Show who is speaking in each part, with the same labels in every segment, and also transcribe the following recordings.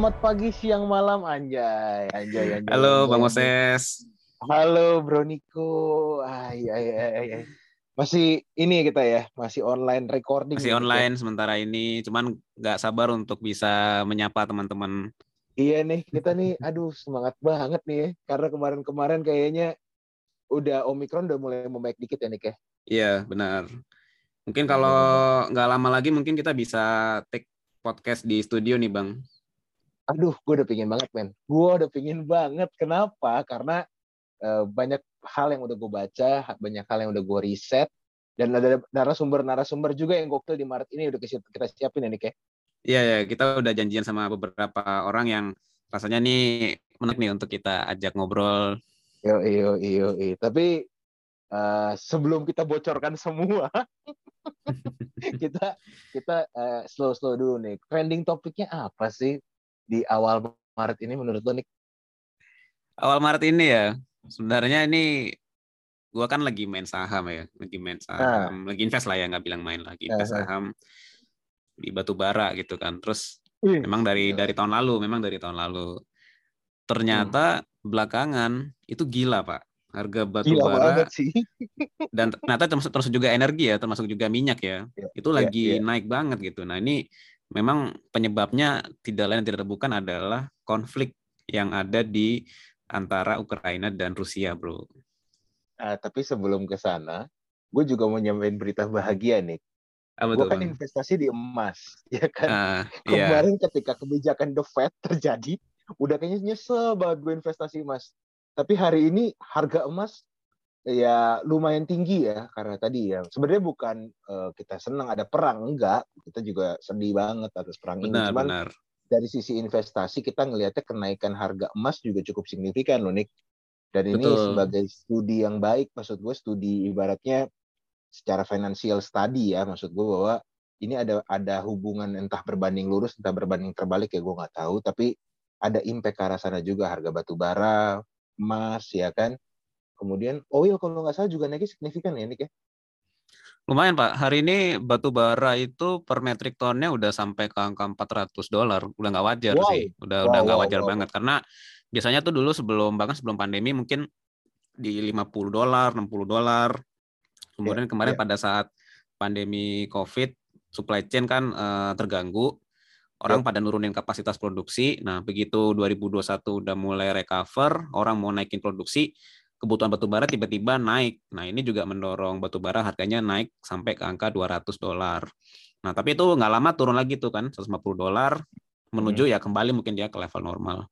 Speaker 1: Selamat pagi, siang, malam, anjay, anjay, anjay.
Speaker 2: Halo
Speaker 1: anjay,
Speaker 2: Bang. Moses.
Speaker 1: Halo Bro Niko. Ay, ay, ay, ay, ay. Masih ini kita ya, masih online recording.
Speaker 2: Masih
Speaker 1: gitu ya.
Speaker 2: online sementara ini, cuman nggak sabar untuk bisa menyapa teman-teman.
Speaker 1: Iya nih, kita nih, aduh semangat banget nih ya. Karena kemarin-kemarin kayaknya udah Omikron udah mulai membaik dikit ya Nik ya.
Speaker 2: Iya, benar. Mungkin kalau nggak lama lagi mungkin kita bisa take podcast di studio nih Bang.
Speaker 1: Aduh, gue udah pingin banget men. Gue udah pingin banget. Kenapa? Karena eh, banyak hal yang udah gue baca, banyak hal yang udah gue riset, dan ada narasumber-narasumber juga yang gokil di Maret ini udah kita siapin ya Nik ya.
Speaker 2: Iya ya, kita udah janjian sama beberapa orang yang rasanya nih menarik nih untuk kita ajak ngobrol.
Speaker 1: Yo, yo, yo, yo. Tapi eh, sebelum kita bocorkan semua, kita kita eh, slow-slow dulu nih. Trending topiknya apa sih di awal Maret ini menurut lo nih?
Speaker 2: Awal Maret ini ya, sebenarnya ini gua kan lagi main saham ya, lagi main saham, lagi invest lah ya, nggak bilang main lagi invest
Speaker 1: Ah, ah.
Speaker 2: saham di batu bara gitu kan. Terus
Speaker 1: Wih,
Speaker 2: memang dari dari tahun lalu, memang dari tahun lalu. Ternyata belakangan itu gila pak, harga batu
Speaker 1: Gila
Speaker 2: bara
Speaker 1: sih.
Speaker 2: dan ternyata termasuk, termasuk juga energi ya, termasuk juga minyak ya,
Speaker 1: Iya,
Speaker 2: itu
Speaker 1: iya,
Speaker 2: lagi
Speaker 1: iya.
Speaker 2: naik banget gitu. Nah ini memang penyebabnya tidak lain tidak bukan adalah konflik yang ada di antara Ukraina dan Rusia, bro.
Speaker 1: Ah, tapi sebelum ke sana, gue juga mau nyampein berita bahagia nih.
Speaker 2: Apa
Speaker 1: Gue kan
Speaker 2: Bang?
Speaker 1: investasi di emas, ya kan?
Speaker 2: Iya,
Speaker 1: Kemarin ketika kebijakan The Fed terjadi, udah kayaknya nyesel banget gue investasi emas. Tapi hari ini harga emas ya lumayan tinggi ya karena tadi ya. Sebenarnya bukan eh, kita senang ada perang enggak. Kita juga sedih banget atas perang ini.
Speaker 2: Benar,
Speaker 1: cuman
Speaker 2: benar.
Speaker 1: dari sisi investasi kita ngelihatnya kenaikan harga emas juga cukup signifikan loh Nick. Dan ini
Speaker 2: Betul.
Speaker 1: sebagai studi yang baik maksud gue studi ibaratnya secara financial study ya maksud gue bahwa ini ada ada hubungan entah berbanding lurus entah berbanding terbalik ya gue nggak tahu. Tapi ada impact ke arah sana juga harga batu bara emas ya kan kemudian oil kalau nggak salah juga naiknya signifikan ya Nick ya
Speaker 2: Lumayan, Pak. Hari ini batu bara itu per metrik tonnya udah sampai ke angka 400 dolar. Udah nggak wajar
Speaker 1: Wow.
Speaker 2: sih. Udah
Speaker 1: Wow,
Speaker 2: udah nggak
Speaker 1: wow,
Speaker 2: wajar
Speaker 1: wow.
Speaker 2: banget karena biasanya tuh dulu sebelum bahkan sebelum pandemi mungkin di 50 dolar, 60 dolar. Kemudian kemarin
Speaker 1: iya.
Speaker 2: pada saat pandemi Covid, supply chain kan eh, terganggu. Orang pada nurunin kapasitas produksi. Nah, begitu 2021 udah mulai recover, orang mau naikin produksi, kebutuhan batu bara tiba-tiba naik. Nah, ini juga mendorong batu bara harganya naik sampai ke angka 200 dolar. Nah, tapi itu nggak lama turun lagi tuh kan, 150 dolar menuju ya kembali mungkin dia ke level normal.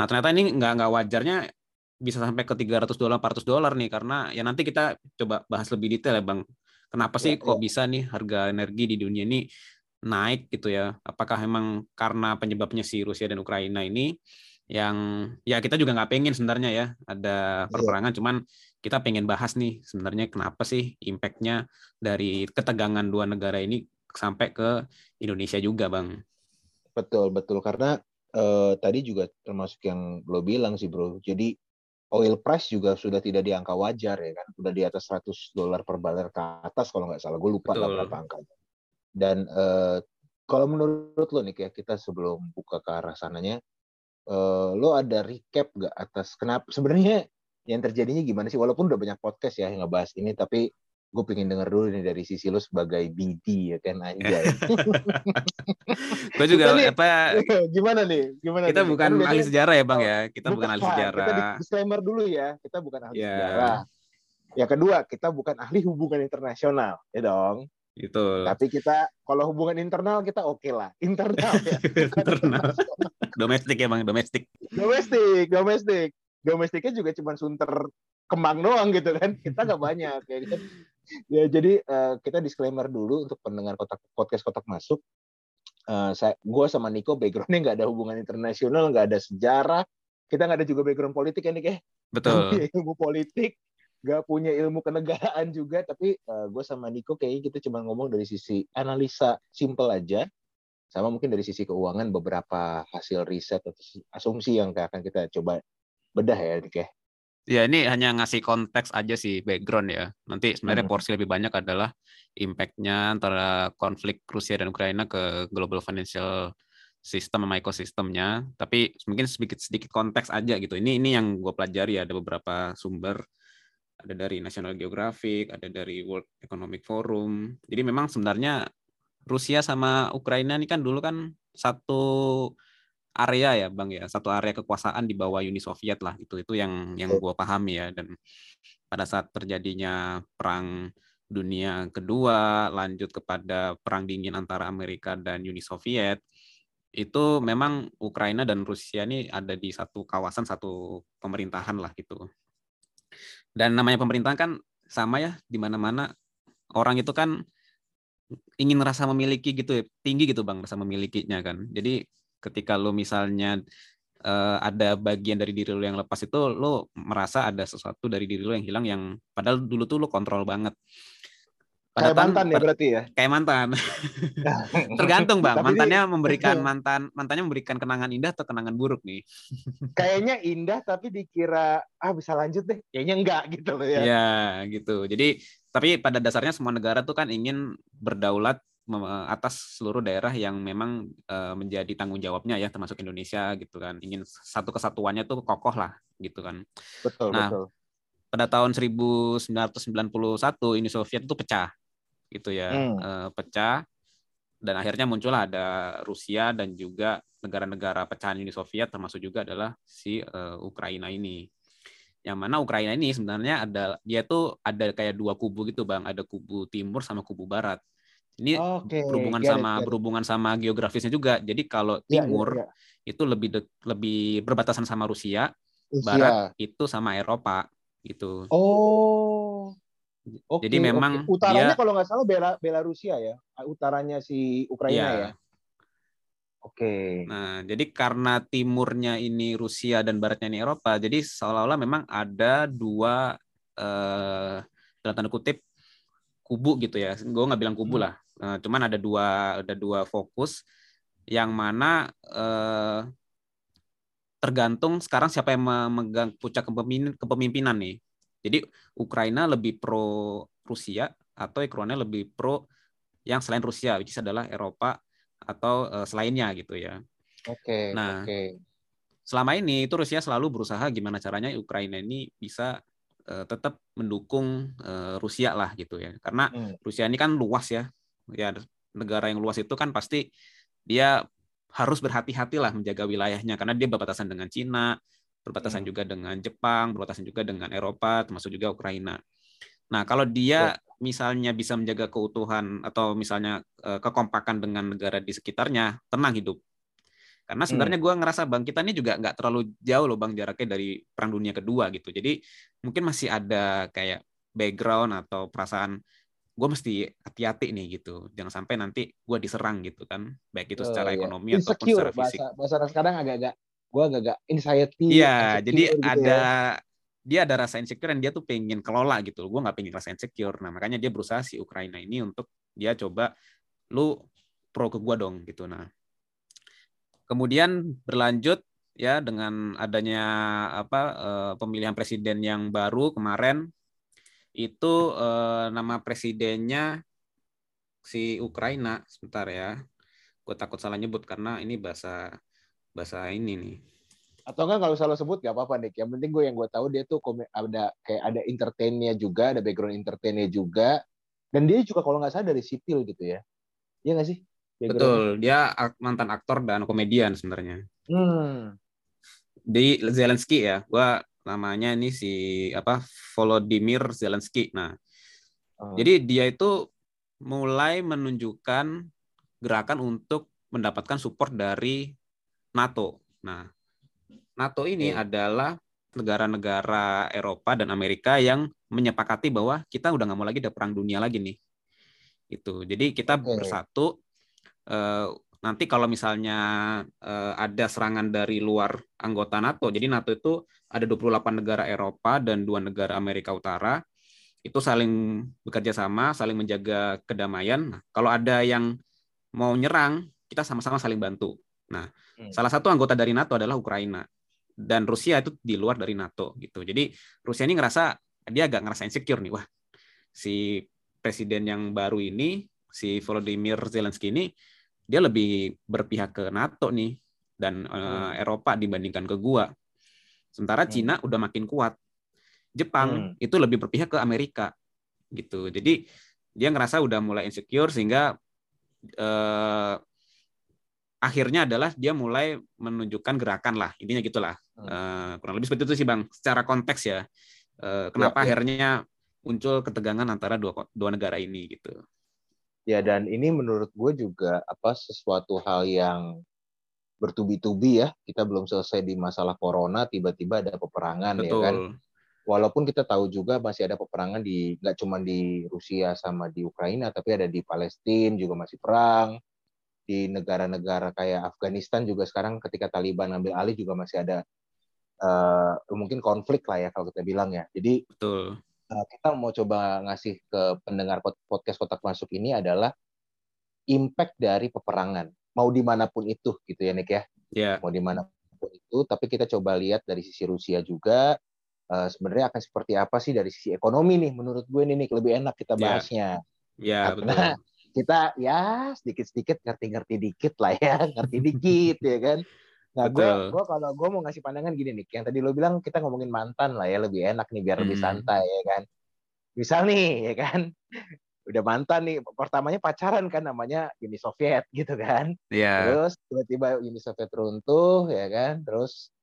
Speaker 2: Nah, ternyata ini nggak nggak wajarnya bisa sampai ke 300 dolar, 400 dolar nih karena ya nanti kita coba bahas lebih detail ya, Bang. Kenapa sih
Speaker 1: Ya,
Speaker 2: kok bisa nih harga energi di dunia ini naik gitu ya? Apakah memang karena penyebabnya si Rusia dan Ukraina ini yang ya kita juga nggak pengen sebenarnya ya ada perperangan, cuman kita pengen bahas nih sebenarnya kenapa sih impact-nya dari ketegangan dua negara ini sampai ke Indonesia juga, Bang.
Speaker 1: Betul, betul. Karena eh, tadi juga termasuk yang lo bilang sih, bro. Jadi oil price juga sudah tidak di angka wajar ya kan. Sudah di atas 100 dolar per barrel ke atas kalau nggak salah. Gue lupa lah berapa angkanya. Dan eh, kalau menurut lo nih ya kita sebelum buka ke arah sananya, eh, lo ada recap nggak atas kenapa sebenarnya yang terjadinya gimana sih? Walaupun udah banyak podcast ya yang ngebahas ini, tapi gue pengen denger dulu nih dari sisi lo sebagai BD ya kan anjay.
Speaker 2: Gue juga
Speaker 1: Kita nih-
Speaker 2: apa
Speaker 1: gimana nih? Gimana
Speaker 2: kita
Speaker 1: nih?
Speaker 2: bukan
Speaker 1: Kan
Speaker 2: ahli sejarah ya, Bang ya. Kita bukan ahli
Speaker 1: Bukan,
Speaker 2: sejarah.
Speaker 1: Kita di- disclaimer dulu ya, kita bukan ahli
Speaker 2: Ya.
Speaker 1: sejarah. Yang kedua, kita bukan ahli hubungan internasional, ya dong.
Speaker 2: Itu.
Speaker 1: Tapi kita kalau hubungan internal kita oke lah, internal ya.
Speaker 2: Internal. Domestik ya, Bang, domestik.
Speaker 1: domestik, domestik. Domestiknya juga cuma sunter kembang doang gitu kan. Kita nggak banyak ya kan. Ya jadi eh, kita disclaimer dulu untuk pendengar kotak podcast kotak masuk. Eh, saya, gue sama Niko backgroundnya nggak ada hubungan internasional, nggak ada sejarah. Kita nggak ada juga background politik ya Nik ya.
Speaker 2: Betul.
Speaker 1: punya ilmu politik, nggak punya ilmu kenegaraan juga. Tapi gue sama Niko kayaknya kita cuma ngomong dari sisi analisa simple aja, sama mungkin dari sisi keuangan beberapa hasil riset atau asumsi yang akan kita coba bedah ya, Dik ya.
Speaker 2: Ya ini hanya ngasih konteks aja sih background ya. Nanti sebenarnya
Speaker 1: Hmm.
Speaker 2: porsi lebih banyak adalah impact-nya antara konflik Rusia dan Ukraina ke global financial sistem sama ekosistemnya. Tapi mungkin sedikit sedikit konteks aja gitu. Ini ini yang gue pelajari ada beberapa sumber ada dari National Geographic, ada dari World Economic Forum. Jadi memang sebenarnya Rusia sama Ukraina ini kan dulu kan satu area ya bang ya. Satu area kekuasaan di bawah Uni Soviet lah. Itu itu yang yang gue pahami ya. Dan pada saat terjadinya perang dunia kedua lanjut kepada perang dingin antara Amerika dan Uni Soviet itu memang Ukraina dan Rusia ini ada di satu kawasan satu pemerintahan lah gitu dan namanya pemerintahan kan sama ya di mana-mana. Orang itu kan ingin rasa memiliki gitu ya tinggi gitu bang rasa memilikinya kan. Jadi ketika lo misalnya uh, ada bagian dari diri lo yang lepas itu lo merasa ada sesuatu dari diri lo yang hilang yang padahal dulu tuh lo kontrol banget
Speaker 1: kayak mantan ya berarti ya?
Speaker 2: kayak mantan. Tergantung bang. Mantannya memberikan mantan mantannya memberikan kenangan indah atau kenangan buruk nih?
Speaker 1: Kayaknya indah tapi dikira ah bisa lanjut deh. Kayaknya enggak gitu loh ya.
Speaker 2: Ya gitu. Jadi tapi pada dasarnya semua negara tuh kan ingin berdaulat atas seluruh daerah yang memang uh, menjadi tanggung jawabnya ya termasuk Indonesia gitu kan. Ingin satu kesatuannya tuh kokoh lah gitu kan.
Speaker 1: Betul
Speaker 2: nah
Speaker 1: betul.
Speaker 2: pada tahun 1991 Uni Soviet itu pecah gitu ya hmm. uh, pecah. Dan akhirnya muncullah ada Rusia dan juga negara-negara pecahan Uni Soviet termasuk juga adalah si uh, Ukraina ini. Yang mana Ukraina ini sebenarnya ada dia tuh ada kayak dua kubu gitu bang. Ada kubu timur sama kubu barat. Ini okay, berhubungan sama it, berhubungan sama geografisnya juga. Jadi kalau iya, iya, timur yeah, yeah, yeah. itu lebih de, lebih berbatasan sama Rusia, Rusia. barat itu sama Eropa gitu.
Speaker 1: Oh
Speaker 2: Okay, Jadi memang
Speaker 1: okay. utaranya dia, kalau nggak salah Bela Belarusia ya, utaranya si Ukraina ya. ya? Oke. Okay.
Speaker 2: Nah, jadi karena timurnya ini Rusia dan baratnya ini Eropa, jadi seolah-olah memang ada dua eh, dalam tanda kutip kubu gitu ya. Gue nggak bilang kubu hmm. lah. Nah, cuman ada dua ada dua fokus yang mana eh, tergantung sekarang siapa yang memegang puncak kepemimpinan nih. Jadi Ukraina lebih pro Rusia atau Ukraina lebih pro yang selain Rusia, which is adalah Eropa atau uh, selainnya gitu ya.
Speaker 1: Oke. Okay,
Speaker 2: nah, okay. selama ini itu Rusia selalu berusaha gimana caranya Ukraina ini bisa uh, tetap mendukung uh, Rusia lah gitu ya. Karena hmm. Rusia ini kan luas ya. Ya negara yang luas itu kan pasti dia harus berhati-hati lah menjaga wilayahnya karena dia berbatasan dengan Cina, berbatasan hmm. juga dengan Jepang, berbatasan juga dengan Eropa, termasuk juga Ukraina. Nah, kalau dia misalnya bisa menjaga keutuhan atau misalnya eh, kekompakan dengan negara di sekitarnya, tenang hidup. Karena sebenarnya hmm. gue ngerasa bang kita ini juga nggak terlalu jauh loh bang jaraknya dari perang dunia kedua gitu. Jadi mungkin masih ada kayak background atau perasaan gue mesti hati-hati nih gitu. Jangan sampai nanti gue diserang gitu kan, baik itu secara oh, ekonomi iya. ataupun secara fisik.
Speaker 1: Bahasa, bahasa sekarang agak-agak gue agak-agak anxiety.
Speaker 2: Iya, jadi gitu ada ya. dia ada rasa insecure dan dia tuh pengen kelola gitu. Gue nggak pengen rasa insecure. Nah makanya dia berusaha si Ukraina ini untuk dia coba lu pro ke gue dong gitu. Nah kemudian berlanjut ya dengan adanya apa uh, pemilihan presiden yang baru kemarin itu uh, nama presidennya si Ukraina sebentar ya gue takut salah nyebut karena ini bahasa bahasa ini nih.
Speaker 1: Atau enggak kalau salah sebut gak apa-apa nih yang penting gue yang gue tahu dia tuh ada kayak ada entertainnya juga ada background entertainnya juga. Dan dia juga kalau nggak salah dari sipil gitu ya. Iya nggak sih?
Speaker 2: Betul. Dia mantan aktor dan komedian sebenarnya.
Speaker 1: Hmm.
Speaker 2: di Zelensky ya. Gue namanya ini si apa Volodymyr Zelensky. Nah hmm. jadi dia itu mulai menunjukkan gerakan untuk mendapatkan support dari NATO. Nah, NATO ini okay. adalah negara-negara Eropa dan Amerika yang menyepakati bahwa kita udah nggak mau lagi ada perang dunia lagi nih. Itu. Jadi kita okay. bersatu. Uh, nanti kalau misalnya uh, ada serangan dari luar anggota NATO, jadi NATO itu ada 28 negara Eropa dan dua negara Amerika Utara, itu saling bekerja sama, saling menjaga kedamaian. Nah, kalau ada yang mau nyerang, kita sama-sama saling bantu. Nah, hmm. salah satu anggota dari NATO adalah Ukraina dan Rusia itu di luar dari NATO gitu. Jadi Rusia ini ngerasa dia agak ngerasa insecure nih, wah si presiden yang baru ini si Volodymyr Zelensky ini dia lebih berpihak ke NATO nih dan uh, Eropa dibandingkan ke gua. Sementara hmm. Cina udah makin kuat. Jepang hmm. itu lebih berpihak ke Amerika gitu. Jadi dia ngerasa udah mulai insecure sehingga uh, akhirnya adalah dia mulai menunjukkan gerakan lah intinya gitulah hmm. uh, kurang lebih seperti itu sih bang secara konteks ya uh, kenapa ya, ya. akhirnya muncul ketegangan antara dua dua negara ini gitu
Speaker 1: ya dan ini menurut gue juga apa sesuatu hal yang bertubi-tubi ya kita belum selesai di masalah corona tiba-tiba ada peperangan Betul. ya kan walaupun kita tahu juga masih ada peperangan di nggak cuma di Rusia sama di Ukraina tapi ada di Palestina juga masih perang di negara-negara kayak Afghanistan juga sekarang ketika Taliban ambil alih juga masih ada uh, mungkin konflik lah ya kalau kita bilang ya. Jadi
Speaker 2: Betul.
Speaker 1: Uh, kita mau coba ngasih ke pendengar podcast kotak masuk ini adalah impact dari peperangan mau di mana pun itu gitu ya Nick ya.
Speaker 2: Yeah.
Speaker 1: Mau di mana pun itu, tapi kita coba lihat dari sisi Rusia juga uh, sebenarnya akan seperti apa sih dari sisi ekonomi nih menurut gue nih Nick lebih enak kita ya. bahasnya.
Speaker 2: Ya, yeah, betul
Speaker 1: kita ya sedikit-sedikit ngerti-ngerti dikit lah ya, ngerti dikit ya kan. Nah, gue gue kalau gue mau ngasih pandangan gini nih, yang tadi lo bilang kita ngomongin mantan lah ya, lebih enak nih biar hmm. lebih santai ya kan. Misal nih ya kan, udah mantan nih, pertamanya pacaran kan namanya Uni Soviet gitu kan.
Speaker 2: Yeah.
Speaker 1: Terus tiba-tiba Uni Soviet runtuh ya kan, terus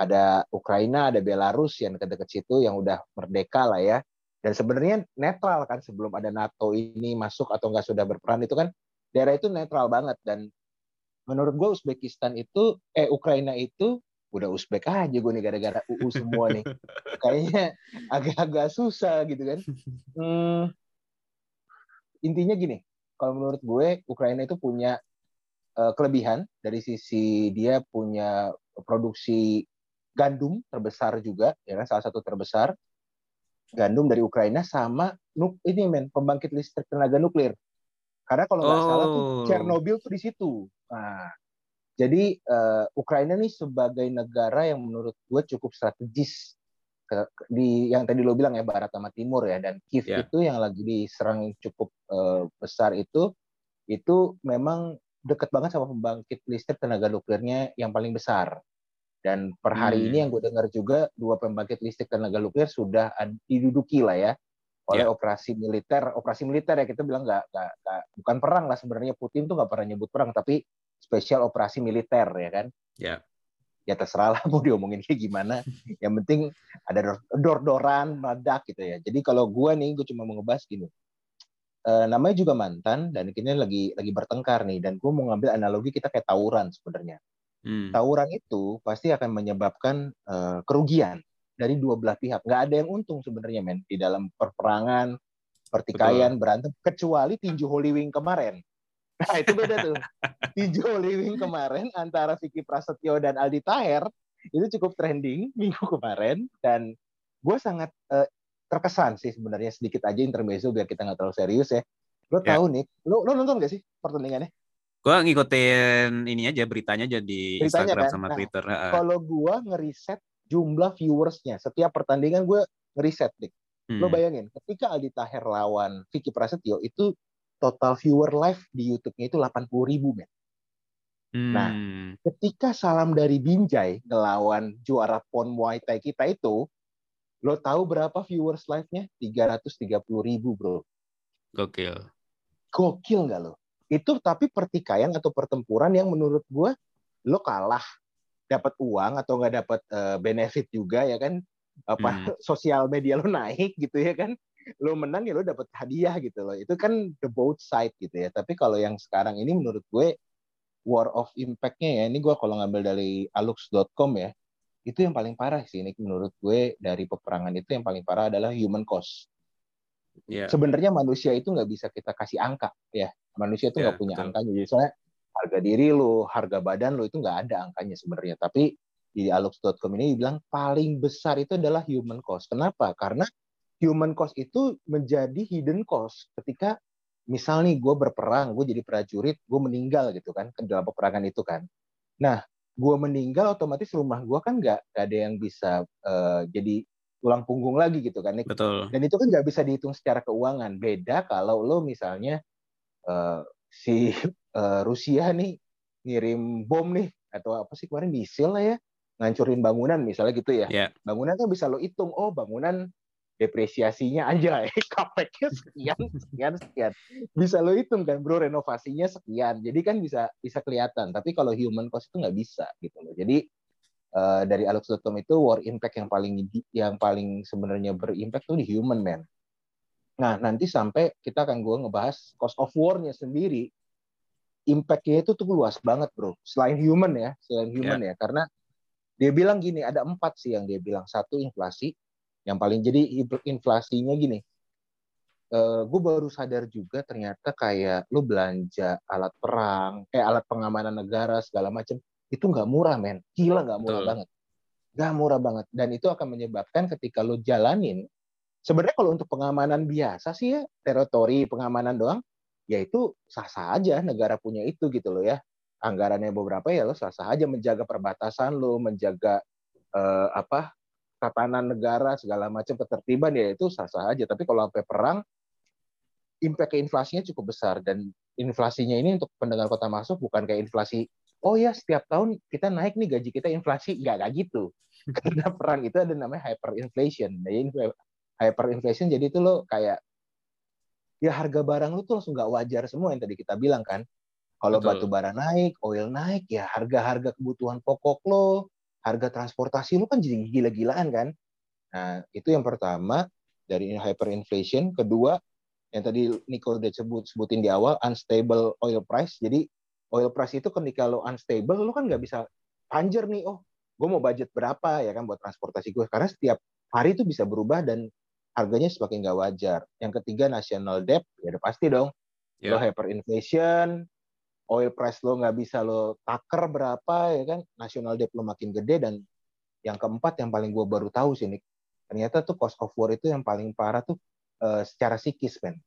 Speaker 1: ada Ukraina, ada Belarus yang dekat-dekat situ yang udah merdeka lah ya dan sebenarnya netral kan sebelum ada NATO ini masuk atau enggak sudah berperan itu kan daerah itu netral banget. Dan menurut gue Uzbekistan itu eh Ukraina itu udah Uzbek aja gue nih gara-gara UU semua nih. Kayaknya agak-agak susah gitu kan. Hmm, intinya gini kalau menurut gue Ukraina itu punya uh, kelebihan. Dari sisi dia punya produksi gandum terbesar juga ya kan salah satu terbesar gandum dari Ukraina sama nuk ini men pembangkit listrik tenaga nuklir. Karena kalau nggak oh. salah tuh oh. Chernobyl tuh di situ. Nah, jadi uh, Ukraina nih sebagai negara yang menurut gue cukup strategis ke, di yang tadi lo bilang ya barat sama timur ya dan Kiev yeah. itu yang lagi diserang cukup uh, besar itu itu memang dekat banget sama pembangkit listrik tenaga nuklirnya yang paling besar. Dan per hari hmm. ini yang gue dengar juga dua pembangkit listrik tenaga nuklir sudah diduduki lah ya oleh yeah. operasi militer. Operasi militer ya kita bilang nggak bukan perang lah sebenarnya Putin tuh nggak pernah nyebut perang tapi spesial operasi militer ya kan.
Speaker 2: Ya. Yeah.
Speaker 1: Ya terserah lah mau diomongin kayak gimana. yang penting ada dor-doran, meledak gitu ya. Jadi kalau gue nih gue cuma mau ngebahas gini. Uh, namanya juga mantan dan kini lagi lagi bertengkar nih dan gue mau ngambil analogi kita kayak tawuran sebenarnya Hmm. Tawuran itu pasti akan menyebabkan uh, kerugian dari dua belah pihak. Nggak ada yang untung sebenarnya, men, di dalam perperangan, pertikaian, Betul. berantem, kecuali tinju Holy Wing kemarin. Nah, itu beda tuh. tinju Holy Wing kemarin antara Vicky Prasetyo dan Aldi Taher itu cukup trending minggu kemarin dan gue sangat uh, terkesan sih sebenarnya sedikit aja intermezzo biar kita nggak terlalu serius ya. Lo ya. tahu nih, lo, lo nonton gak sih pertandingannya?
Speaker 2: Gue ngikutin ini aja beritanya aja di beritanya, Instagram kan? sama nah, Twitter.
Speaker 1: Kalau gue ngeriset jumlah viewersnya setiap pertandingan gue ngeriset dik. Hmm. Lo bayangin, ketika Aldi Taher lawan Vicky Prasetyo itu total viewer live di YouTube-nya itu 80 ribu men. Hmm. Nah, ketika salam dari Binjai ngelawan juara PON Muay Thai kita itu, lo tahu berapa viewers live-nya? 330 ribu bro.
Speaker 2: Gokil.
Speaker 1: Gokil nggak lo? Itu tapi pertikaian atau pertempuran yang menurut gue lo kalah dapat uang atau nggak dapat uh, benefit juga ya kan? Apa hmm. sosial media lo naik gitu ya kan? Lo menang ya lo dapat hadiah gitu loh. Itu kan the both side gitu ya. Tapi kalau yang sekarang ini menurut gue war of impact-nya ya ini gue kalau ngambil dari alux.com ya itu yang paling parah sih ini menurut gue dari peperangan itu yang paling parah adalah human cost. Yeah. sebenarnya manusia itu nggak bisa kita kasih angka ya manusia itu nggak yeah, punya betul. angkanya jadi soalnya harga diri lo harga badan lo itu nggak ada angkanya sebenarnya tapi di alux.com ini bilang paling besar itu adalah human cost kenapa karena human cost itu menjadi hidden cost ketika misal nih gue berperang gue jadi prajurit gue meninggal gitu kan dalam peperangan itu kan nah gue meninggal otomatis rumah gue kan nggak ada yang bisa uh, jadi tulang punggung lagi gitu kan.
Speaker 2: Betul.
Speaker 1: Dan itu kan nggak bisa dihitung secara keuangan. Beda kalau lo misalnya uh, si uh, Rusia nih ngirim bom nih atau apa sih kemarin misil lah ya ngancurin bangunan misalnya gitu ya.
Speaker 2: Yeah.
Speaker 1: Bangunan kan bisa lo hitung, oh bangunan depresiasinya aja ya capeknya sekian sekian sekian bisa lo hitung kan bro renovasinya sekian jadi kan bisa bisa kelihatan tapi kalau human cost itu nggak bisa gitu loh jadi uh, dari Alex.com itu war impact yang paling yang paling sebenarnya berimpact tuh di human man nah nanti sampai kita akan gue ngebahas cost of war-nya sendiri. Impact-nya itu tuh luas banget bro. Selain human ya selain human yeah. ya. Karena dia bilang gini ada empat sih yang dia bilang. Satu inflasi. Yang paling jadi inflasinya gini. Uh, eh, gue baru sadar juga ternyata kayak lu belanja alat perang kayak alat pengamanan negara segala macam itu nggak murah men. Gila nggak murah Betul. banget. Nggak murah banget. Dan itu akan menyebabkan ketika lu jalanin sebenarnya kalau untuk pengamanan biasa sih ya teritori pengamanan doang ya itu sah-sah aja negara punya itu gitu loh ya. Anggarannya beberapa ya lo sah-sah aja menjaga perbatasan lo menjaga uh, apa tatanan negara segala macam ketertiban ya itu sah-sah aja. Tapi kalau sampai perang, impact ke inflasinya cukup besar. Dan inflasinya ini untuk pendengar kota masuk bukan kayak inflasi oh ya setiap tahun kita naik nih gaji kita inflasi. Nggak kayak gitu. Karena perang itu ada namanya hyperinflation hyperinflation jadi itu lo kayak ya harga barang lo tuh langsung nggak wajar semua yang tadi kita bilang kan kalau batu bara naik oil naik ya harga-harga kebutuhan pokok lo harga transportasi lu kan jadi gila-gilaan kan. Nah, itu yang pertama dari hyperinflation. Kedua, yang tadi Nico udah sebut sebutin di awal, unstable oil price. Jadi oil price itu ketika lo unstable, lo kan nggak bisa panjer nih, oh gue mau budget berapa ya kan buat transportasi gue. Karena setiap hari itu bisa berubah dan harganya semakin nggak wajar. Yang ketiga national debt, ya udah pasti dong. Yeah. Lo hyperinflation, oil price lo nggak bisa lo taker berapa ya kan national debt lo makin gede dan yang keempat yang paling gue baru tahu sih nih ternyata tuh cost of war itu yang paling parah tuh uh, secara psikis men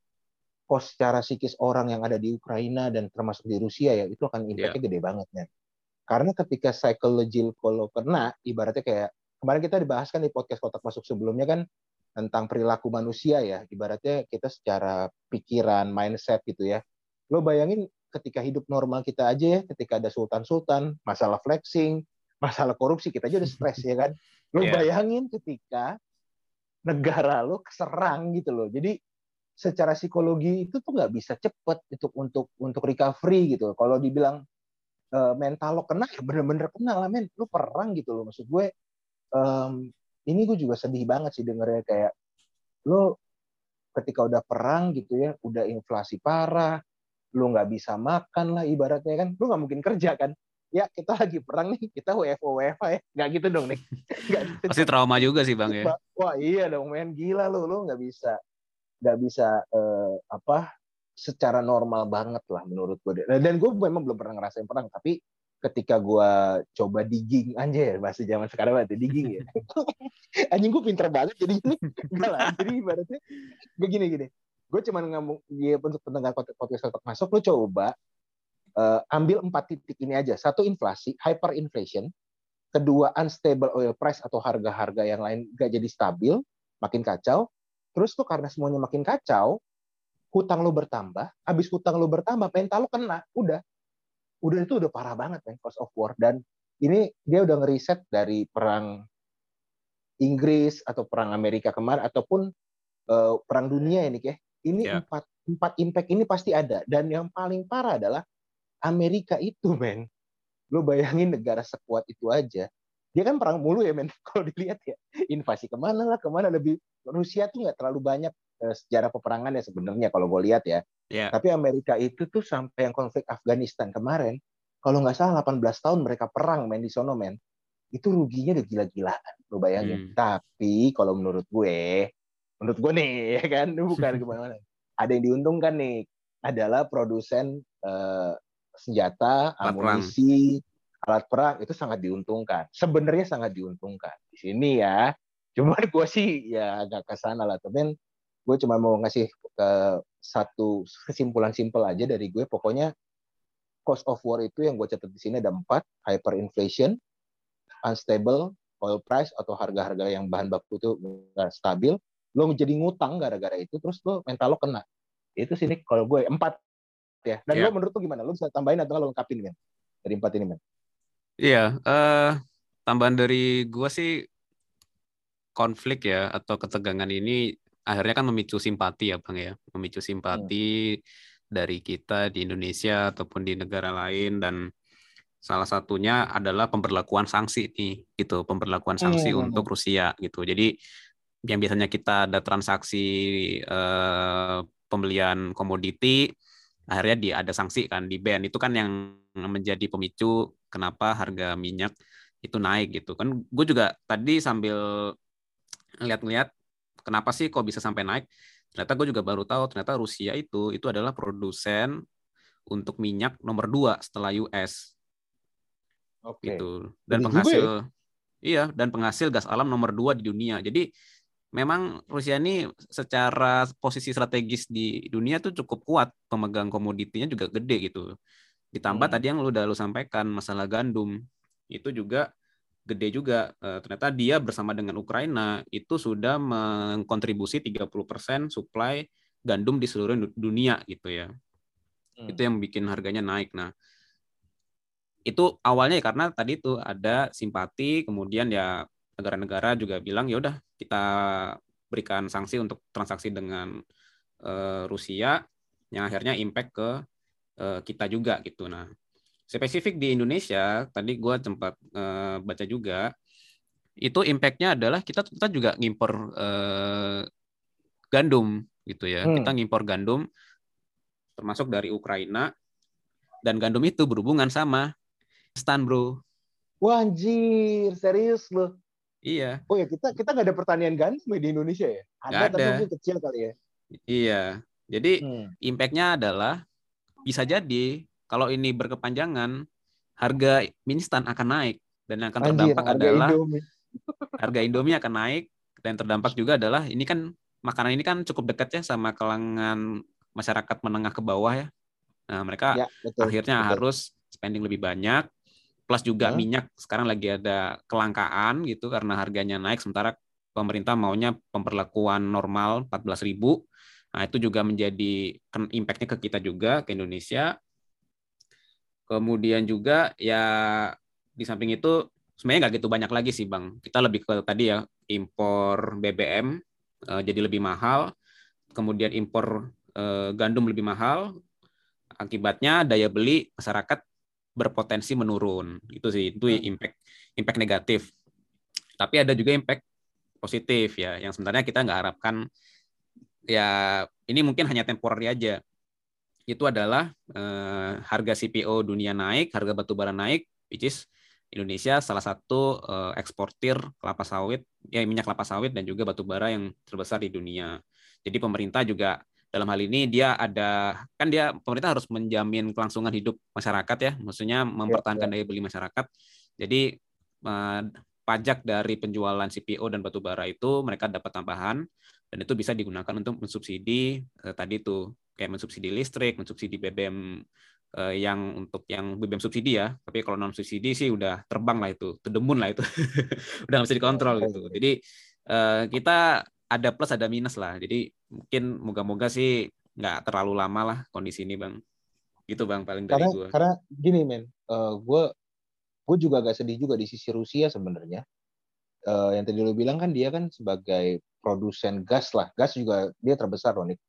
Speaker 1: cost secara psikis orang yang ada di Ukraina dan termasuk di Rusia ya itu akan impactnya yeah. gede banget men karena ketika psychology kalau kena ibaratnya kayak kemarin kita dibahaskan di podcast kotak masuk sebelumnya kan tentang perilaku manusia ya ibaratnya kita secara pikiran mindset gitu ya lo bayangin ketika hidup normal kita aja ya, ketika ada sultan-sultan, masalah flexing, masalah korupsi, kita aja udah stres ya kan. Lo yeah. bayangin ketika negara lo keserang gitu loh. Jadi secara psikologi itu tuh nggak bisa cepet untuk untuk untuk recovery gitu. Kalau dibilang uh, mental lo kena ya bener-bener kena lah men. Lo perang gitu loh. Maksud gue um, ini gue juga sedih banget sih dengernya kayak lo ketika udah perang gitu ya, udah inflasi parah, lu nggak bisa makan lah ibaratnya kan. Lu nggak mungkin kerja kan? Ya kita lagi perang nih kita WFO WFA ya. Nggak gitu dong nih
Speaker 2: gitu. pasti trauma juga sih bang ya.
Speaker 1: Wah iya dong main gila lu lu nggak bisa nggak bisa uh, apa secara normal banget lah menurut gue dan gue memang belum pernah ngerasain perang tapi ketika gue coba digging ya bahasa zaman sekarang banget digging ya. Anjing gue pinter banget jadi ini. Lah jadi ibaratnya begini gini. Gue cuma ngomong dia untuk pendengar podcast tetap masuk lo coba uh, ambil empat titik ini aja. Satu inflasi hyperinflation. Kedua unstable oil price atau harga-harga yang lain gak jadi stabil makin kacau. Terus tuh karena semuanya makin kacau hutang lo bertambah habis hutang lo bertambah mental lo kena udah udah itu udah parah banget kan cost of war dan ini dia udah ngeriset dari perang Inggris atau perang Amerika kemarin ataupun uh, perang dunia ini ya ini yeah. empat empat impact ini pasti ada dan yang paling parah adalah Amerika itu men. Lo bayangin negara sekuat itu aja. Dia kan perang mulu ya men. Kalau dilihat ya invasi ke mana lah ke mana lebih Rusia tuh nggak terlalu banyak sejarah peperangan ya sebenarnya kalau gue lihat ya. Yeah. Tapi Amerika itu tuh sampai yang konflik Afghanistan kemarin, kalau nggak salah 18 tahun mereka perang men di sono men. Itu ruginya udah gila-gilaan, lo bayangin. Hmm. Tapi kalau menurut gue, menurut gue nih ya kan bukan ke mana-mana ada yang diuntungkan nih adalah produsen uh, senjata amunisi alat perang itu sangat diuntungkan sebenarnya sangat diuntungkan di sini ya cuma gue sih ya agak ke sana lah tapi gue cuma mau ngasih ke satu kesimpulan simpel aja dari gue pokoknya cost of war itu yang gue catat di sini ada empat hyperinflation unstable oil price atau harga-harga yang bahan baku itu stabil lo menjadi ngutang gara-gara itu terus lo mental lo kena itu sini kalau gue empat ya. Dan yeah. lo menurut lo gimana? Lo bisa tambahin atau lo lengkapin kan dari empat ini, men?
Speaker 2: Iya, uh, tambahan dari gua sih konflik ya atau ketegangan ini akhirnya kan memicu simpati ya bang ya, memicu simpati hmm. dari kita di Indonesia ataupun di negara lain dan salah satunya adalah pemberlakuan sanksi nih gitu, pemberlakuan sanksi hmm. untuk Rusia gitu. Jadi yang biasanya kita ada transaksi eh, pembelian komoditi akhirnya di ada sanksi kan di ban itu kan yang menjadi pemicu kenapa harga minyak itu naik gitu kan gue juga tadi sambil lihat-lihat kenapa sih kok bisa sampai naik ternyata gue juga baru tahu ternyata Rusia itu itu adalah produsen untuk minyak nomor dua setelah US okay. gitu dan Ini penghasil ya? iya dan penghasil gas alam nomor dua di dunia jadi memang Rusia ini secara posisi strategis di dunia tuh cukup kuat, pemegang komoditinya juga gede gitu. Ditambah hmm. tadi yang lu udah lu sampaikan masalah gandum itu juga gede juga. E, ternyata dia bersama dengan Ukraina itu sudah mengkontribusi 30% supply gandum di seluruh dunia gitu ya. Hmm. Itu yang bikin harganya naik. Nah, itu awalnya ya karena tadi itu ada simpati, kemudian ya negara-negara juga bilang ya udah kita berikan sanksi untuk transaksi dengan uh, Rusia yang akhirnya impact ke uh, kita juga gitu. Nah, spesifik di Indonesia tadi gue sempat uh, baca juga itu impactnya adalah kita kita juga ngimpor uh, gandum gitu ya. Hmm. Kita ngimpor gandum termasuk dari Ukraina dan gandum itu berhubungan sama stan bro.
Speaker 1: Wah anjir, serius loh.
Speaker 2: Iya.
Speaker 1: Oh ya kita kita nggak ada pertanian gandum di Indonesia ya?
Speaker 2: Ada, ada. tapi
Speaker 1: mungkin kecil kali ya.
Speaker 2: Iya. Jadi hmm. impactnya adalah bisa jadi kalau ini berkepanjangan harga instan akan naik dan yang akan terdampak Anjir, adalah Indomie. harga Indomie akan naik dan terdampak juga adalah ini kan makanan ini kan cukup dekat ya sama kalangan masyarakat menengah ke bawah ya. Nah, mereka ya, betul, akhirnya betul. harus spending lebih banyak plus juga hmm. minyak sekarang lagi ada kelangkaan gitu karena harganya naik sementara pemerintah maunya pemberlakuan normal 14.000. Nah, itu juga menjadi impactnya ke kita juga ke Indonesia. Kemudian juga ya di samping itu sebenarnya nggak gitu banyak lagi sih Bang. Kita lebih ke tadi ya impor BBM uh, eh, jadi lebih mahal, kemudian impor uh, gandum lebih mahal. Akibatnya daya beli masyarakat berpotensi menurun. Itu sih itu hmm. impact impact negatif. Tapi ada juga impact positif ya, yang sebenarnya kita nggak harapkan ya ini mungkin hanya temporary aja. Itu adalah eh, harga CPO dunia naik, harga batu bara naik, which is Indonesia salah satu eh, eksportir kelapa sawit, ya minyak kelapa sawit dan juga batu bara yang terbesar di dunia. Jadi pemerintah juga dalam hal ini dia ada kan dia pemerintah harus menjamin kelangsungan hidup masyarakat ya maksudnya mempertahankan ya, ya. daya beli masyarakat jadi eh, pajak dari penjualan CPO dan batu bara itu mereka dapat tambahan dan itu bisa digunakan untuk mensubsidi eh, tadi itu kayak mensubsidi listrik mensubsidi BBM eh, yang untuk yang BBM subsidi ya tapi kalau non subsidi sih udah terbang lah itu tedemun lah itu udah nggak bisa dikontrol gitu jadi eh, kita ada plus ada minus lah. Jadi mungkin moga-moga sih nggak terlalu lama lah kondisi ini bang. Gitu bang paling
Speaker 1: dari
Speaker 2: gue.
Speaker 1: Karena gini men, uh, eh, gue gue juga agak sedih juga di sisi Rusia sebenarnya. Uh, yang tadi lo bilang kan dia kan sebagai produsen gas lah. Gas juga dia terbesar loh nih.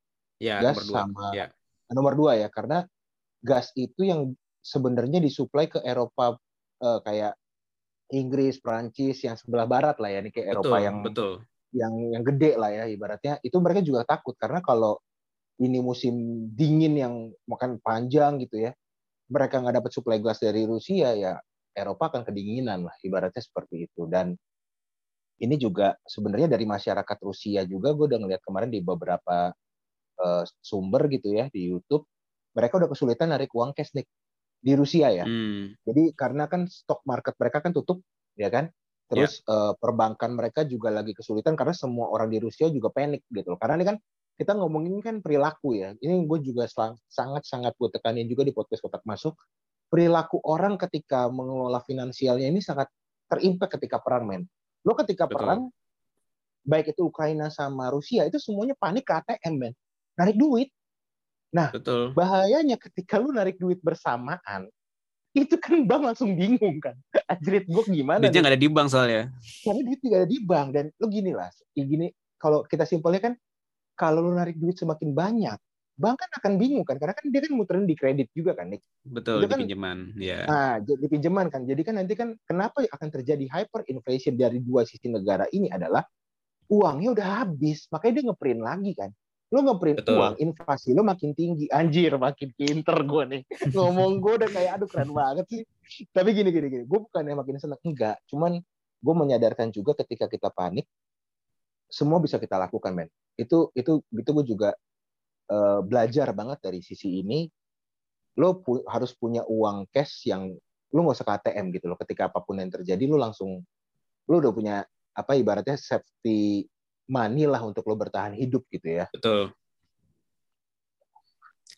Speaker 2: Ya,
Speaker 1: gas nomor dua. sama ya. nomor dua ya karena gas itu yang sebenarnya disuplai ke Eropa uh, kayak Inggris, Prancis yang sebelah barat lah ya nih kayak betul, Eropa yang
Speaker 2: betul
Speaker 1: yang yang gede lah ya ibaratnya itu mereka juga takut karena kalau ini musim dingin yang makan panjang gitu ya mereka nggak dapat suplai gas dari Rusia ya Eropa akan kedinginan lah ibaratnya seperti itu dan ini juga sebenarnya dari masyarakat Rusia juga gue udah ngeliat kemarin di beberapa uh, sumber gitu ya di YouTube mereka udah kesulitan narik uang cash nih di Rusia ya hmm. jadi karena kan stok market mereka kan tutup ya kan Terus yeah. uh, perbankan mereka juga lagi kesulitan karena semua orang di Rusia juga panik gitu loh. Karena ini kan kita ngomongin kan perilaku ya. Ini gue juga sangat-sangat gue tekanin juga di podcast kotak masuk. Perilaku orang ketika mengelola finansialnya ini sangat terimpact ketika perang men. Lo ketika Betul. perang, baik itu Ukraina sama Rusia itu semuanya panik ke ATM men. Narik duit. Nah, Betul. bahayanya ketika lu narik duit bersamaan, itu kan bank langsung bingung kan. Ajrit gue gimana?
Speaker 2: Duitnya nggak ada di bank soalnya.
Speaker 1: Karena duit nggak ada di bank dan lu gini lah, gini kalau kita simpelnya kan kalau lu narik duit semakin banyak, bank kan akan bingung kan karena kan dia kan muterin di kredit juga kan Nick.
Speaker 2: Betul,
Speaker 1: di
Speaker 2: kan, pinjaman. Ya.
Speaker 1: Nah, di pinjaman kan. Jadi kan nanti kan kenapa akan terjadi hyperinflation dari dua sisi negara ini adalah uangnya udah habis, makanya dia ngeprint lagi kan. Lo ngeprint Betul. uang, inflasi lo makin tinggi. Anjir, makin pinter gue nih. Ngomong gue udah kayak, aduh keren banget sih. Tapi gini, gini, gini. Gue bukan yang makin seneng. Enggak. Cuman gue menyadarkan juga ketika kita panik, semua bisa kita lakukan, men. Itu itu itu gue juga uh, belajar banget dari sisi ini lo pu harus punya uang cash yang lo nggak usah KTM gitu loh ketika apa pun yang terjadi lo langsung lo udah punya apa ibaratnya safety money lah untuk lo bertahan hidup gitu ya.
Speaker 2: Betul.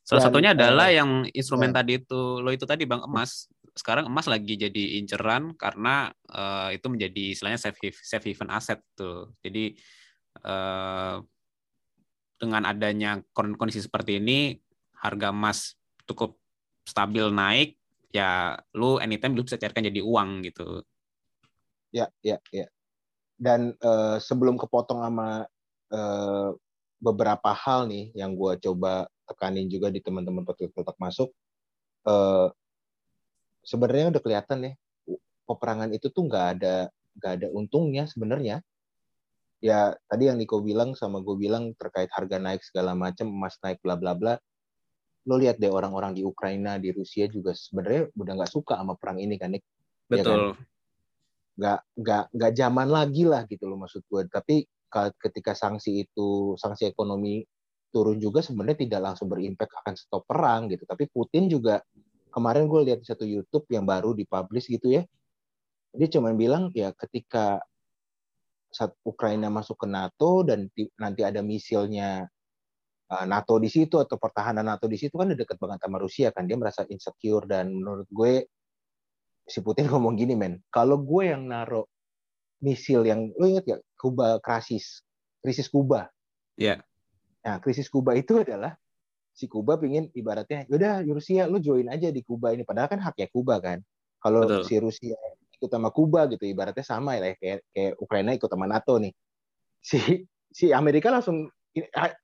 Speaker 2: Salah Dan, satunya adalah uh, yang instrumen uh, tadi itu lo itu tadi bang emas. Sekarang emas lagi jadi inceran karena uh, itu menjadi istilahnya safe safe haven aset tuh. Jadi uh, dengan adanya kondisi seperti ini harga emas cukup stabil naik ya lu anytime lu bisa cairkan jadi uang gitu.
Speaker 1: Ya ya ya dan uh, sebelum kepotong sama uh, beberapa hal nih yang gue coba tekanin juga di teman-teman petugas masuk uh, sebenarnya udah kelihatan nih peperangan itu tuh nggak ada nggak ada untungnya sebenarnya. Ya tadi yang Niko bilang sama gue bilang terkait harga naik segala macam emas naik bla bla bla. Lo lihat deh orang-orang di Ukraina di Rusia juga sebenarnya udah nggak suka sama perang ini kan Nik
Speaker 2: betul ya kan?
Speaker 1: Nggak nggak nggak zaman lagi lah gitu loh maksud gue tapi ketika sanksi itu sanksi ekonomi turun juga sebenarnya tidak langsung berimpact akan stop perang gitu. Tapi Putin juga kemarin gue lihat di satu YouTube yang baru dipublish gitu ya. Dia cuma bilang ya ketika saat Ukraina masuk ke NATO dan nanti ada misilnya uh, NATO di situ atau pertahanan NATO di situ kan udah deket banget sama Rusia kan. Dia merasa insecure dan menurut gue si Putin ngomong gini men. Kalau gue yang naro misil yang lo inget gak? Kuba krisis. Krisis Kuba.
Speaker 2: Ya yeah.
Speaker 1: nah krisis Kuba itu adalah si Kuba pingin ibaratnya yaudah Rusia lu join aja di Kuba ini. Padahal kan haknya Kuba kan. Kalau si Rusia ikut sama Kuba gitu ibaratnya sama ya kayak kayak Ukraina ikut sama NATO nih. Si si Amerika langsung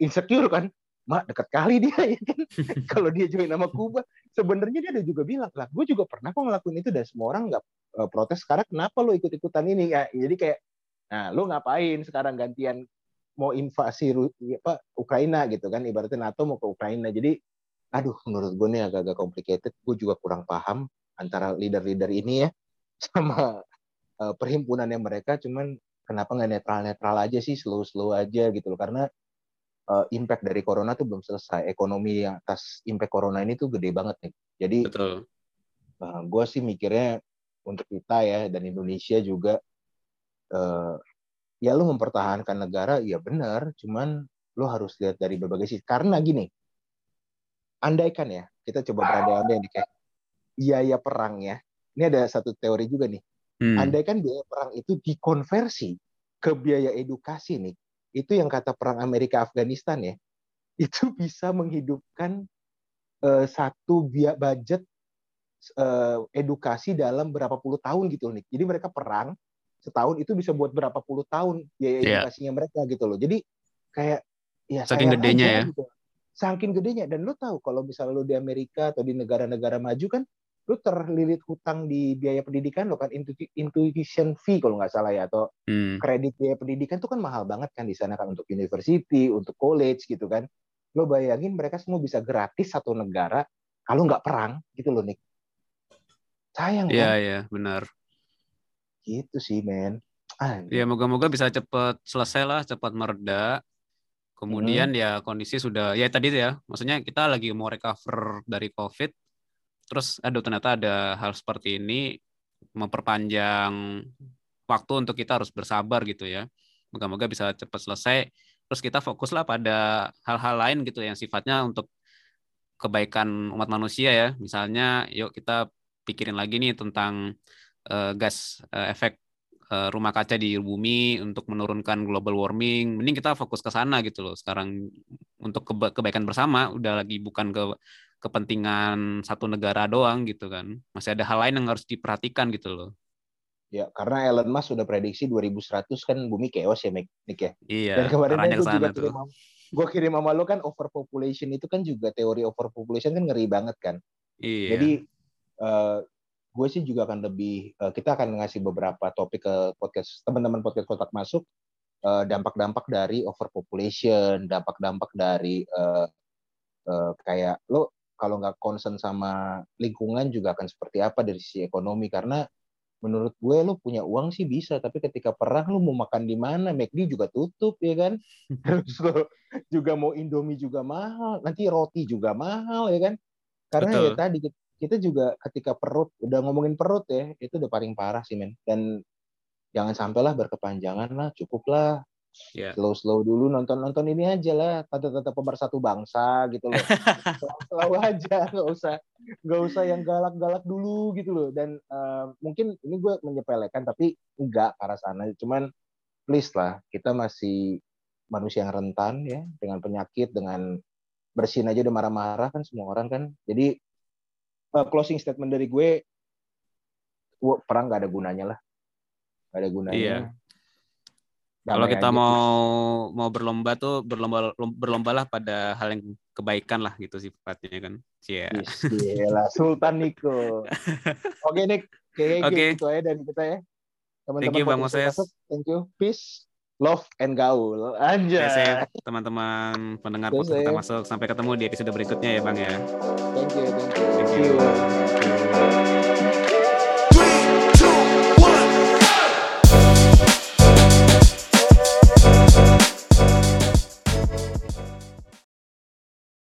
Speaker 1: insecure kan mak dekat kali dia ya kan? Kalau dia join sama Kuba sebenarnya dia ada juga bilang lah gue juga pernah kok ngelakuin itu dan semua orang nggak uh, protes. Sekarang kenapa lo ikut ikutan ini? Ya jadi kayak nah lo ngapain sekarang gantian mau invasi apa Ukraina gitu kan? Ibaratnya NATO mau ke Ukraina. Jadi aduh menurut gue nih agak-agak complicated. Gue juga kurang paham antara leader-leader ini ya sama uh, perhimpunannya mereka. Cuman kenapa nggak netral netral aja sih slow slow aja gitu loh. Karena uh, impact dari corona tuh belum selesai ekonomi yang atas impact corona ini tuh gede banget nih jadi
Speaker 2: Betul.
Speaker 1: Uh, eh, gue sih mikirnya untuk kita ya dan Indonesia juga uh, ya lu mempertahankan negara ya benar cuman lu harus lihat dari berbagai sisi karena gini andaikan ya kita coba berandai-andai nih kayak iya ya perang ya ini ada satu teori juga nih. Hmm. Andai kan biaya perang itu dikonversi ke biaya edukasi nih, itu yang kata perang Amerika Afghanistan ya, itu bisa menghidupkan uh, satu biaya budget uh, edukasi dalam berapa puluh tahun gitu nih. Jadi mereka perang setahun itu bisa buat berapa puluh tahun biaya yeah. edukasinya mereka gitu loh. Jadi kayak ya
Speaker 2: saking gedenya aja, ya. Gitu.
Speaker 1: Saking gedenya dan lo tahu kalau misalnya lo di Amerika atau di negara-negara maju kan lu terlilit hutang di biaya pendidikan lo kan? Intuition fee kalau nggak salah ya atau hmm. kredit biaya pendidikan itu kan mahal banget kan di sana kan untuk university untuk college gitu kan. Lo bayangin mereka semua bisa gratis satu negara kalau nggak perang gitu loh Nick. Sayang
Speaker 2: iya kan? iya benar.
Speaker 1: Gitu sih men.
Speaker 2: Ya moga-moga bisa cepat selesai lah cepat mereda. Kemudian hmm. ya kondisi sudah ya tadi ya maksudnya kita lagi mau recover dari covid terus aduh ternyata ada hal seperti ini memperpanjang waktu untuk kita harus bersabar gitu ya. Moga-moga bisa cepat selesai. Terus kita fokuslah pada hal-hal lain gitu yang sifatnya untuk kebaikan umat manusia ya. Misalnya yuk kita pikirin lagi nih tentang uh, gas uh, efek uh, rumah kaca di bumi untuk menurunkan global warming. Mending kita fokus ke sana gitu loh. Sekarang untuk kebaikan bersama, udah lagi bukan ke kepentingan satu negara doang gitu kan. Masih ada hal lain yang harus diperhatikan gitu loh.
Speaker 1: Ya, karena Elon Musk sudah prediksi 2100 kan bumi chaos ya, Nick ya.
Speaker 2: Iya.
Speaker 1: Dan kemarin kan gue juga kirim, gue kirim sama lo kan overpopulation itu kan juga teori overpopulation kan ngeri banget kan.
Speaker 2: Iya.
Speaker 1: Jadi uh, gue sih juga akan lebih uh, kita akan ngasih beberapa topik ke podcast teman-teman podcast kotak masuk dampak dampak-dampak dari overpopulation, dampak-dampak dari uh, uh, kayak lo kalau nggak concern sama lingkungan juga akan seperti apa dari sisi ekonomi. Karena menurut gue lo punya uang sih bisa tapi ketika perang lo mau makan di mana? McD juga tutup ya kan? Terus lo juga mau Indomie juga mahal nanti roti juga mahal ya kan? Karena ya Betul. ya tadi kita juga ketika perut udah ngomongin perut ya itu udah paling parah sih men. Dan jangan sampailah berkepanjangan lah cukuplah yeah. slow slow dulu nonton nonton ini aja lah. Tata-tata pemersatu bangsa gitu loh. Slow aja nggak usah nggak usah yang galak-galak dulu gitu loh. Dan uh, mungkin ini gue menyepelekan tapi enggak ke arah sana. Cuman please lah kita masih manusia yang rentan ya dengan penyakit dengan bersin aja udah marah-marah kan semua orang kan. Jadi uh, closing statement dari gue perang gak ada gunanya lah. Gak ada gunanya.
Speaker 2: Iya kalau kita aja. mau mau berlomba tuh berlomba berlombalah pada hal yang kebaikan lah gitu sifatnya kan.
Speaker 1: Iya. Yeah. Sultan Niko. Oke Nick, kayak okay. gitu aja dari kita ya.
Speaker 2: Teman-teman Thank you Bang Moses.
Speaker 1: Thank you. Peace, love and gaul.
Speaker 2: Anjay. teman-teman pendengar podcast kita masuk sampai ketemu di episode berikutnya ya Bang ya.
Speaker 1: Thank you, thank you. Thank you. Thank you.